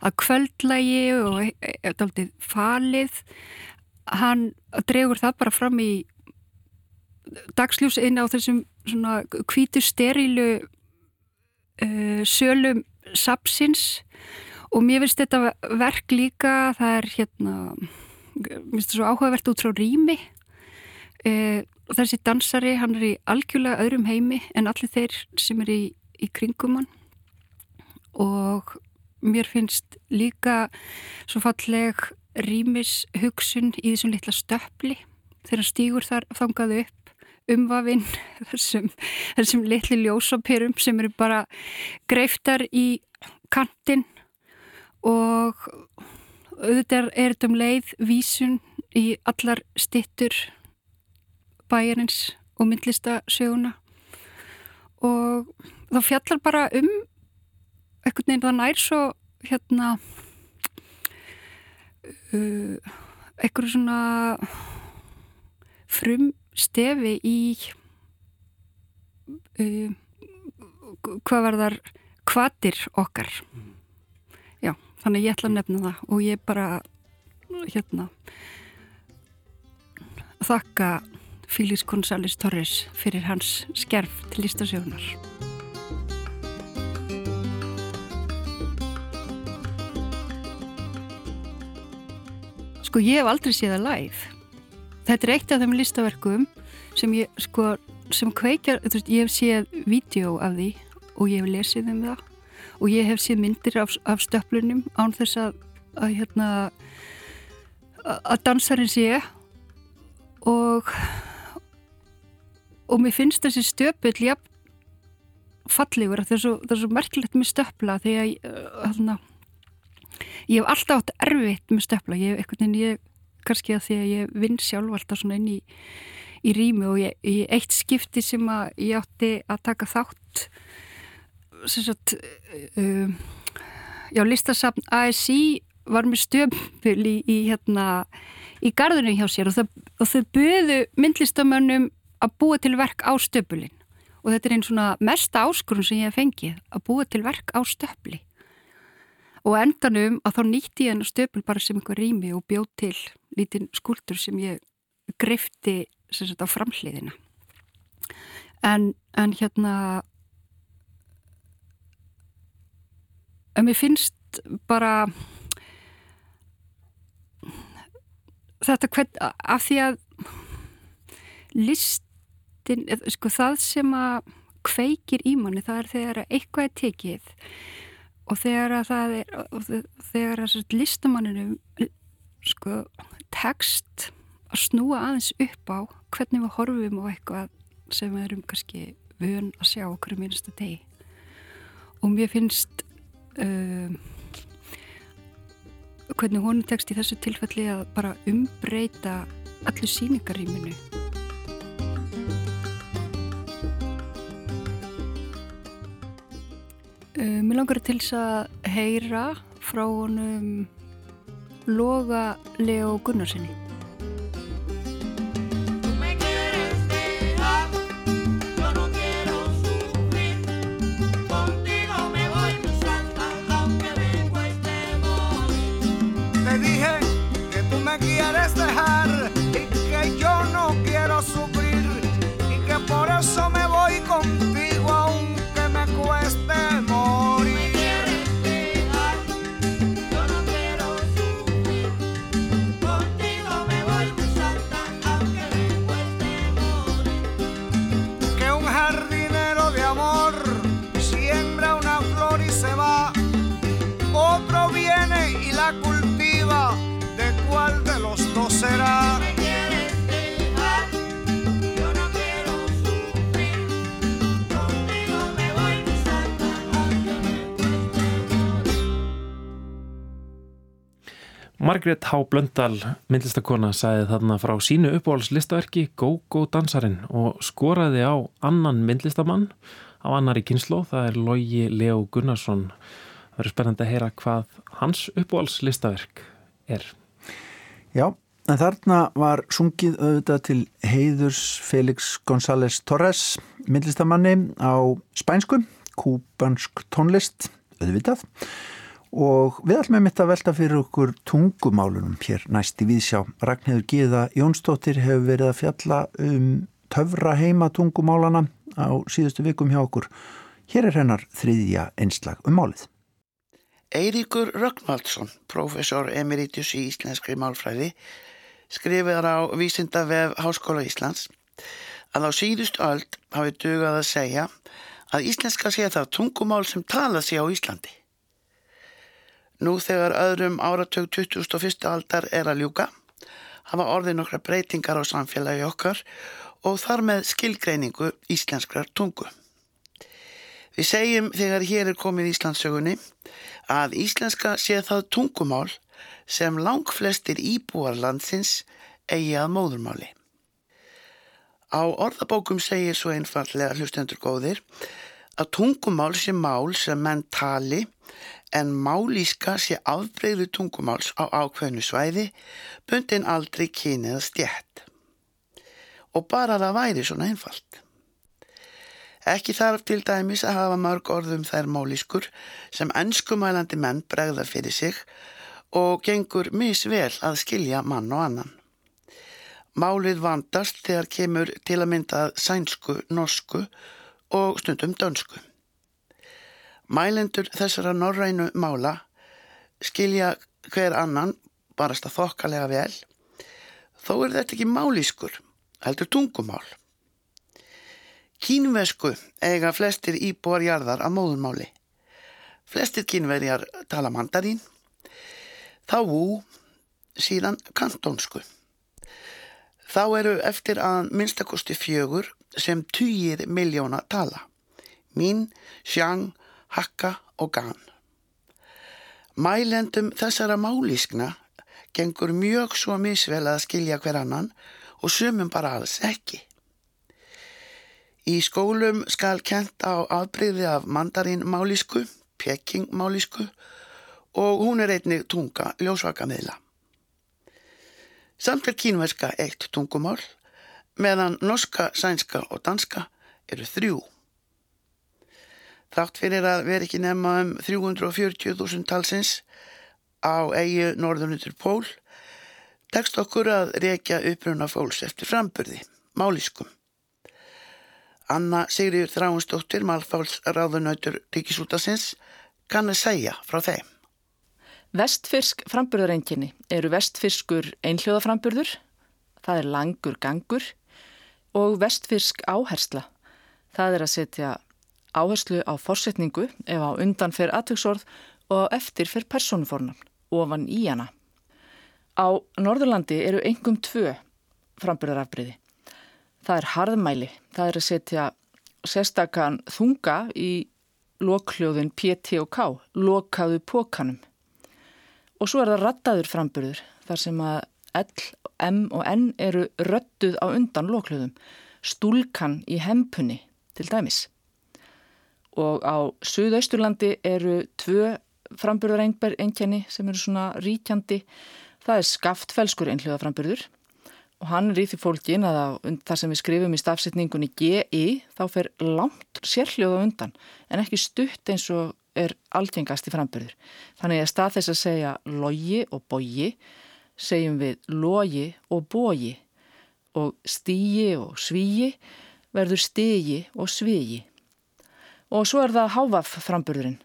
að kvöldlægi og eitthvað e, e, falið. Hann dregur það bara fram í dagsljós inn á þessum svona kvítu sterilu uh, sölum sapsins og mér finnst þetta verk líka, það er hérna, mér finnst þetta svo áhugavert út frá rými og þessi dansari, hann er í algjörlega öðrum heimi en allir þeir sem er í, í kringum hann. Og mér finnst líka svo falleg rýmis hugsun í þessum litla stöppli þegar stígur þar fangaðu upp umvafinn þessum, þessum litli ljósapyrum sem eru bara greiftar í kantin og auðvitað er þetta um leið vísun í allar stittur bæjarins og myndlistasöguna og þá fjallar bara um einhvern veginn það nær svo hérna uh, einhverju svona frum stefi í uh, hvað var þar kvatir okkar. Já, þannig ég ætla að nefna það og ég bara hérna þakka Fílis Gonzáles Torres fyrir hans skerf til listasjónar Sko ég hef aldrei séð það live. Þetta er eitt af þeim listaverkum sem ég sko sem kveikjar, veist, ég hef séð vídeo af því og ég hef lesið um það. Og ég hef séð myndir af, af stöflunum án þess að, að hérna að dansarinn sé. Og og mér finnst þessi stöpull ja, fallegur það er svo, svo merkilegt með stöfla því að hérna, ég hef alltaf átt erfitt með stöfla ég hef einhvern veginn, ég kannski að því að ég vinn sjálf alltaf svona inn í, í rými og ég, í eitt skipti sem að ég átti að taka þátt sem sagt uh, já, listasafn ASI var með stömpul í, í hérna í gardunum hjá sér og, það, og þau buðu myndlistamönnum að búa til verk á stöpulin og þetta er einn svona mesta áskurun sem ég hef fengið að búa til verk á stöpli. Og endanum að þá nýtti ég hennar stöpul bara sem einhver rými og bjóð til lítinn skúldur sem ég greifti sem sagt á framhliðina. En, en hérna en mér finnst bara þetta hvern, af því að listin sko það sem að kveikir í manni það er þegar eitthvað er tekið og þegar að það er þegar að listamanninu sko tekst að snúa aðeins upp á hvernig við horfum á eitthvað sem við erum kannski vun að sjá okkur um einasta degi. Og mér finnst uh, hvernig hún tekst í þessu tilfelli að bara umbreyta allir síningarýminu uh, Mér langar til þess að heyra frá honum Loga Leo Gunnarsinni Margrét H. Blöndal, myndlistakona, sagði þarna frá sínu uppáhaldslistaverki Go-Go Dansarin og skoraði á annan myndlistamann á annari kynslo, það er Lógi Leo Gunnarsson. Það verður spennandi að heyra hvað hans uppáhaldslistaverk er. Já, en þarna var sungið auðvitað til heiðurs Felix González Torres, myndlistamanni á spænsku, kúbansk tónlist, auðvitað. Og við ætlum með mitt að velta fyrir okkur tungumálunum hér næst í Víðsjá. Ragnhildur Gíða Jónsdóttir hefur verið að fjalla um töfra heima tungumálana á síðustu vikum hjá okkur. Hér er hennar þriðja einslag um málið. Eiríkur Rögnvaldsson, professor emeritus í íslenskri málfræði, skrifiðar á Vísindavef Háskóla Íslands að á síðust öld hafi dugað að segja að íslenska sé það tungumál sem tala sé á Íslandi. Nú þegar öðrum áratug 2001. aldar er að ljúka hafa orðið nokkra breytingar á samfélagi okkar og þar með skilgreiningu íslenskrar tungu. Við segjum þegar hér er komið Íslandsögunni að íslenska sé það tungumál sem lang flestir íbúarlandsins eigi að móðurmáli. Á orðabókum segir svo einfallega hlustendur góðir að tungumál sé mál sem menn tali en málíska sé afbreyðu tungumáls á ákveðnu svæði bundin aldrei kynið að stjætt. Og bara það væri svona einfalt. Ekki þarf til dæmis að hafa mörg orðum þær málískur sem ennskumælandi menn bregðar fyrir sig og gengur misvel að skilja mann og annan. Málið vandast þegar kemur til að mynda sænsku, norsku og stundum dönsku. Mælendur þessara norrænu mála skilja hver annan barast að þokkalega vel, þó er þetta ekki málískur, heldur tungumál. Kínvesku eiga flestir íbúarjarðar að móðunmáli. Flestir kínverjar tala mandarín, þá vú, síðan kantónsku. Þá eru eftir að minnstakosti fjögur sem týjir miljóna tala. Mín, Xiang, Hakka og Gan. Mælendum þessara málískna gengur mjög svo misvel að skilja hver annan og sumum bara alls ekki. Í skólum skal kent á afbreyði af mandarín málísku, peking málísku og hún er einnig tunga ljósvakameðla. Samt er kínverska eitt tungumál meðan norska, sænska og danska eru þrjú. Þátt fyrir að vera ekki nefna um 340.000 talsins á eigi norðunundur pól tekst okkur að reykja uppruna fólks eftir framburði, málískum. Anna Sigriður Þráinsdóttir, Malfáls ráðunautur Ríkisútasins, kann að segja frá þeim. Vestfyrsk framburðarenginni eru vestfyrskur einhljóðaframburður, það er langur gangur og vestfyrsk áhersla. Það er að setja áherslu á fórsetningu ef á undan fer aðtöksorð og eftir fer personufornan, ofan í hana. Á Norðurlandi eru engum tvö framburðarafbriði. Það er harðmæli, það er að setja sérstakann þunga í lokhljóðin PT og K, lokaðu pókanum. Og svo er það rattaður framburður, þar sem að L, M og N eru röttuð á undan lokhljóðum, stúlkan í hempunni til dæmis. Og á Suðausturlandi eru tvö framburðareinkenni sem eru svona ríkjandi, það er skaftfelskur einhljóðaframburður og hann er í því fólkin að það sem við skrifum í stafsetningunni GI þá fer langt sérhljóða undan en ekki stutt eins og er algengast í frambyrður. Þannig að stað þess að segja logi og bogi segjum við logi og bogi og stígi og svígi verður stigi og svígi. Og svo er það hávaf frambyrðurinn.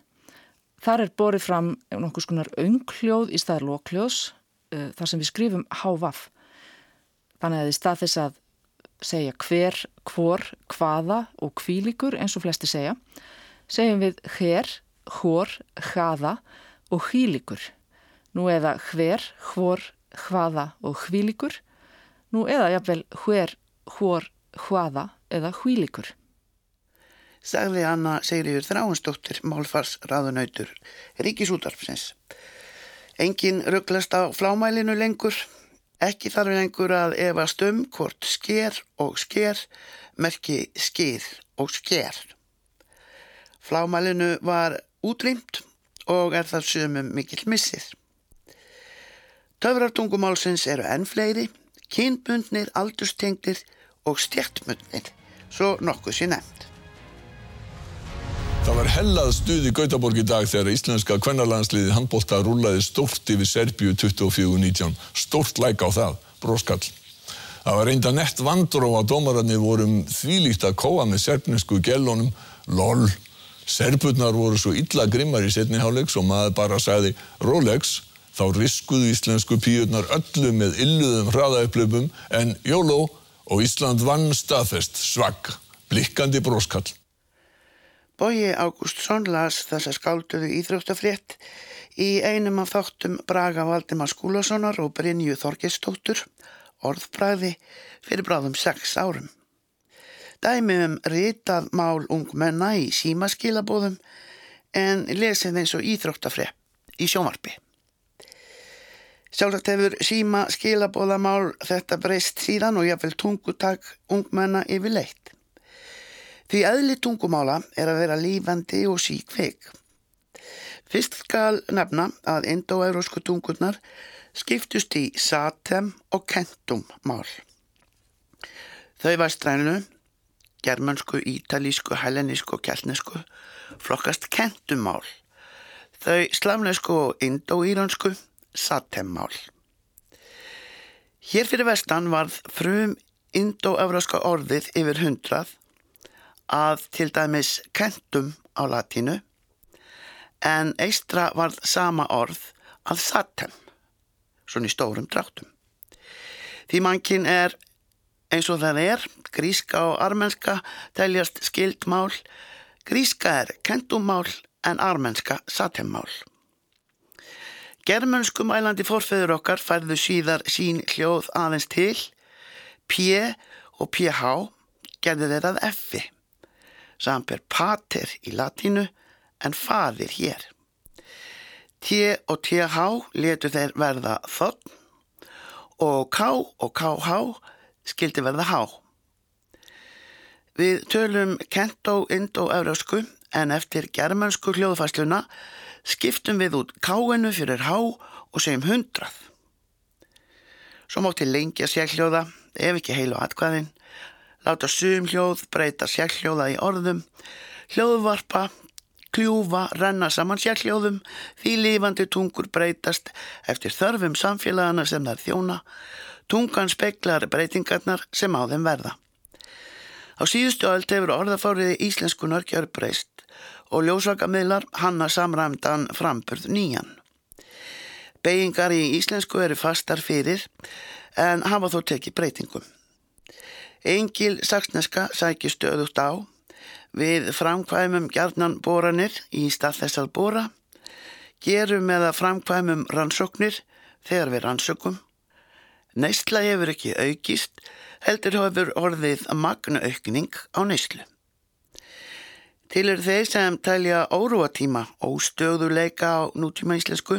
Þar er borið fram nokkus konar öngljóð í staðar lokljóðs eh, þar sem við skrifum hávaf. Þannig að í stað þess að segja hver, hvor, hvaða og kvílikur eins og flesti segja, segjum við hér, hór, hvaða og hvílikur. Nú eða hver, hvor, hvaða og hvílikur. Nú eða jafnvel hver, hór, hvaða eða hvílikur. Sagði Anna Sigriður Þráinsdóttir, málfars raðunautur, Ríkisútarpsins. Engin rugglast á flámælinu lengur. Ekki þarf einhver að efast um hvort sker og sker merki skýr og sker. Flámælinu var útrýmt og er það sumum mikill missið. Töfrartungumálsins eru enn fleiri, kynbundnir, aldustengdir og stjertmundnir, svo nokkuð sé nefnd. Það var hellað stuð í Gautaborg í dag þegar íslenska kvennarlandsliði handbólta rúlaði stórt yfir Serbíu 24-19. Stórt læk á það, broskall. Það var reynda nett vandró að dómararnir vorum þvílíkt að kóa með serfnesku gellunum. LOL, serpurnar voru svo illa grimmar í setniháleiks og maður bara sagði Rolex. Þá riskuðu íslensku píurnar öllu með illuðum hraðaupplöfum en jóló og Ísland vann staðfest svagg, blikkandi bróskall. Bóji Ágústsson las þessa skálduðu íþróttafrétt í einum af þáttum Braga Valdimar Skúlasonar og Brynju Þorgestóttur orðbræði fyrir bráðum sex árum. Dæmi um ritað mál ungmenna í símaskilabóðum en lesið eins og íþróttafrétt í sjómarpi. Sjálfsagt hefur síma skilabóðamál þetta breyst síðan og jáfnvel tungutak ungmenna yfir leitt. Því aðli tungumála er að vera lífandi og síkveik. Fyrst skal nefna að indo-eurósku tungurnar skiptust í satem og kentum mál. Þau vastrænu, germansku, ítalísku, hælenísku og kjallnesku flokkast kentum mál. Þau slavnesku og indo-íransku satemmál. Hér fyrir vestan varð frum indo-euróska orðið yfir hundrað að til dæmis kentum á latínu en eistra varð sama orð að satem, svona í stórum dráttum. Því mannkinn er eins og það er, gríska og armenska teljast skildmál, gríska er kentummál en armenska satemmál. Germanskum ælandi forfeyður okkar færðu síðar sín hljóð aðeins til, P og PH gerði þeirrað F-i, samper pater í latínu en faðir hér. T og TH letu þeir verða þotn og K og KH skildi verða H. Við tölum kentó-indó-eurósku en eftir germansku hljóðfæsluna skiptum við út K-inu fyrir H og segjum hundrað. Svo mátti lengja sérhljóða, ef ekki heilu atkvæðin, láta sum hljóð breyta sérhljóða í orðum, hljóðvarpa, kljúfa, renna saman sérhljóðum, því lífandi tungur breytast eftir þörfum samfélagana sem þær þjóna, tungan speklar breytingarnar sem á þeim verða. Á síðustu öll hefur orðafáriði íslenskunar gjörbreyst og ljósvakamiðlar hanna samræmdan framburð nýjan. Beigingar í íslensku eru fastar fyrir en hafa þó tekið breytingum. Engil saksneska sækir stöðugt á við framkvæmum gjarnan boranir í stað þess að bora, gerum eða framkvæmum rannsóknir þegar við rannsökum. Neistla hefur ekki aukist, heldur hefur orðið magnuaukning á neistlu. Til er þeir sem tælja óruatíma og stöðuleika á nútíma íslensku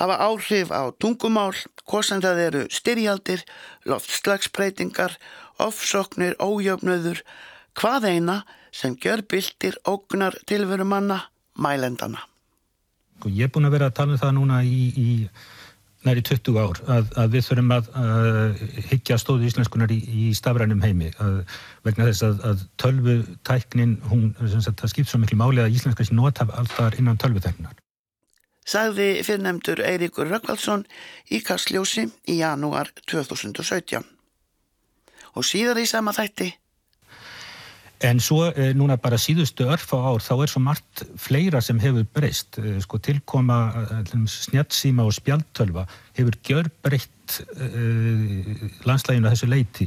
hafa áhrif á tungumál, hvorsan það eru styrjaldir, loftslagsbreytingar, ofsoknir, ójöfnöður, hvað eina sem gjör byltir ógnar tilveru manna, mælendana. Sko, ég er búin að vera að tala um það núna í, í næri 20 ár að, að við þurfum að, að higgja stóðu íslenskunar í, í stafrænum heimi að, vegna þess að, tölvutæknin, hún, það skipt svo miklu máli að íslenska sé notaf alltaf innan tölvutæknar. Sagði fyrrnemdur Eiríkur Rökkvaldsson í Kastljósi í janúar 2017. Og síðar í sama þætti En svo eh, núna bara síðustu örf á ár þá er svo margt fleira sem hefur breyst. Eh, sko tilkoma eh, snjattsíma og spjaltölva hefur gjör breytt landslæginu að þessu leiti.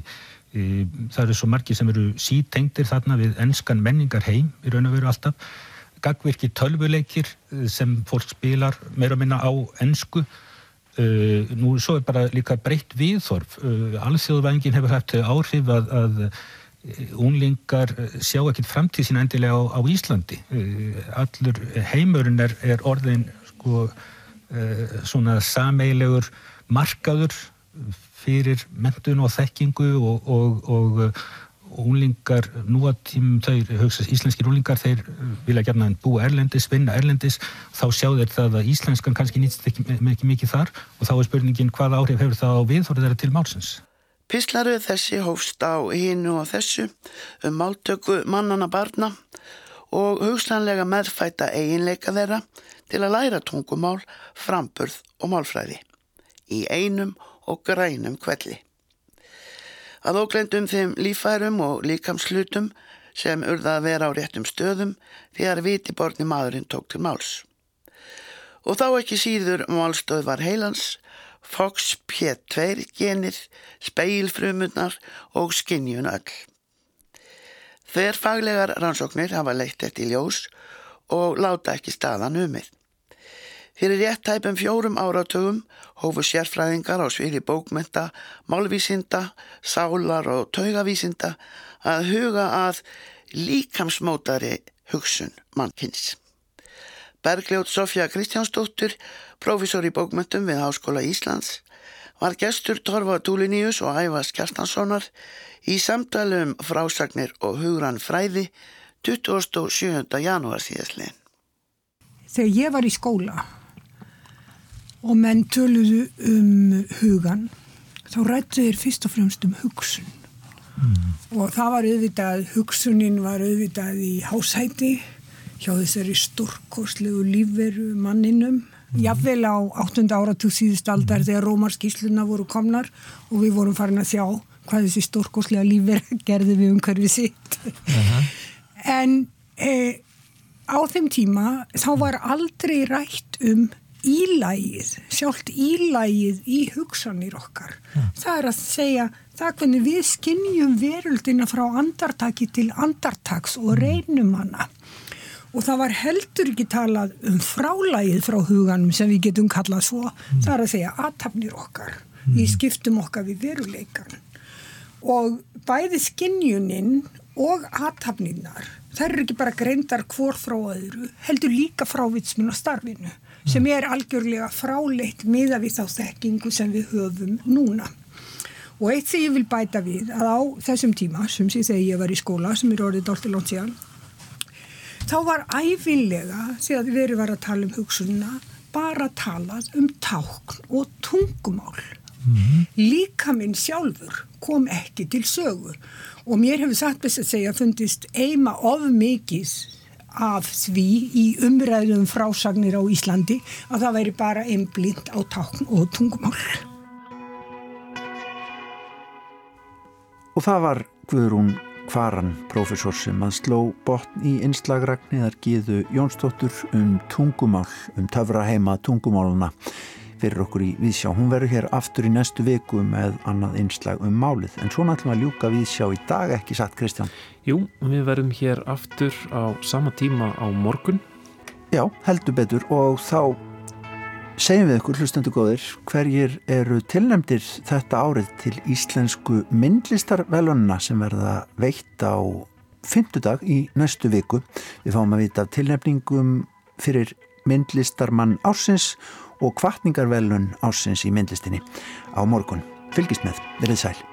Það eru svo margi sem eru sítengtir þarna við ennskan menningar heim í raun og veru alltaf. Gagvirki tölvuleikir sem fólk spilar meira og minna á ennsku. Nú svo er bara líka breytt viðþorf. Alþjóðvængin hefur haft áhrif að, að Únlingar sjá ekkert framtíð sína endilega á, á Íslandi. Allur heimurinn er, er orðin sko, svona sameilegur markaður fyrir mentun og þekkingu og, og, og únlingar nú að tímum þau, hugsa, íslenskir únlingar þeir vilja gerna búa erlendis, vinna erlendis þá sjá þeir það að íslenskan kannski nýttst ekki, ekki mikið þar og þá er spurningin hvað áhrif hefur það á viðhorið þeirra til málsins. Pislaruð þessi hófst á hínu og þessu um máltöku mannana barna og hugsanlega meðfæta eiginleika þeirra til að læra tungumál, framburð og málfræði í einum og grænum kvelli. Að óglendum þeim lífærum og líkamslutum sem urða að vera á réttum stöðum þegar vitiborni maðurinn tók til máls. Og þá ekki síður málstöð var heilans, Fox P2 genir, speilfrumunar og skinnjun öll. Þeir faglegar rannsóknir hafa leitt í ljós og láta ekki staðan umið. Fyrir rétt tæpum fjórum áratugum hófu sérfræðingar á sviði bókmenta, málvísinda, sálar og taugavísinda að huga að líkamsmótari hugsun mannkynns. Bergljótt Sofja Kristjánsdóttur, profesor í bókmentum við Háskóla Íslands, var gestur Torfa Túliníus og Ævas Kjartanssonar í samtalum frásagnir og hugran fræði 27. janúar síðastlegin. Þegar ég var í skóla og menn töluðu um hugan þá rættu þeir fyrst og fremst um hugsun mm. og það var auðvitað hugsunin var auðvitað í hásæti hjá þessari stórkoslegu lífveru manninum mm. jafnvel á 8. áratug síðust aldar mm. þegar rómarskísluna voru komnar og við vorum farin að sjá hvað þessi stórkoslega lífveru gerði við umhverfið sitt uh -huh. en e, á þeim tíma þá var aldrei rætt um ílægið, sjálft ílægið í hugsanir okkar. Ja. Það er að segja það hvernig við skinnjum veruldina frá andartaki til andartaks og mm. reynum hana. Og það var heldur ekki talað um frálægið frá huganum sem við getum kallað svo. Mm. Það er að segja aðtapnir okkar. Mm. Við skiptum okkar við veruleikan. Og bæði skinnjunin og aðtapnirnar, það eru ekki bara greindar hvor frá öðru, heldur líka frá vitsmun og starfinu sem er algjörlega fráleitt miða við þá þekkingu sem við höfum núna. Og eitt sem ég vil bæta við að á þessum tíma, sem sé þegar ég var í skóla, sem er orðið dálta langt síðan, þá var æfinlega, þegar við erum verið að tala um hugsunna, bara talað um tákn og tungumál. Mm -hmm. Líka minn sjálfur kom ekki til sögu og mér hefur satt best að segja fundist eima of mikið af því í umræðum frásagnir á Íslandi að það væri bara einblind á tákn og tungumál. Og það var Guðrún Kvaran, profesor sem að sló botn í einslagragniðar Gíðu Jónsdóttur um tungumál, um töfra heima tungumáluna fyrir okkur í Vísjá. Hún verður hér aftur í næstu viku með annað einslag um málið. En svona ætlum að ljúka Vísjá í dag, ekki satt Kristján? Jú, við verðum hér aftur á sama tíma á morgun. Já, heldur betur og þá segjum við ykkur hlustendu góðir hverjir eru tilnemdir þetta árið til íslensku myndlistarvelunna sem verða veitt á fymtudag í næstu viku. Við fáum að vita tilnefningum fyrir myndlistarmann ársins og kvartningarvelun ásins í myndlistinni á morgun. Fylgist með, verið sæl.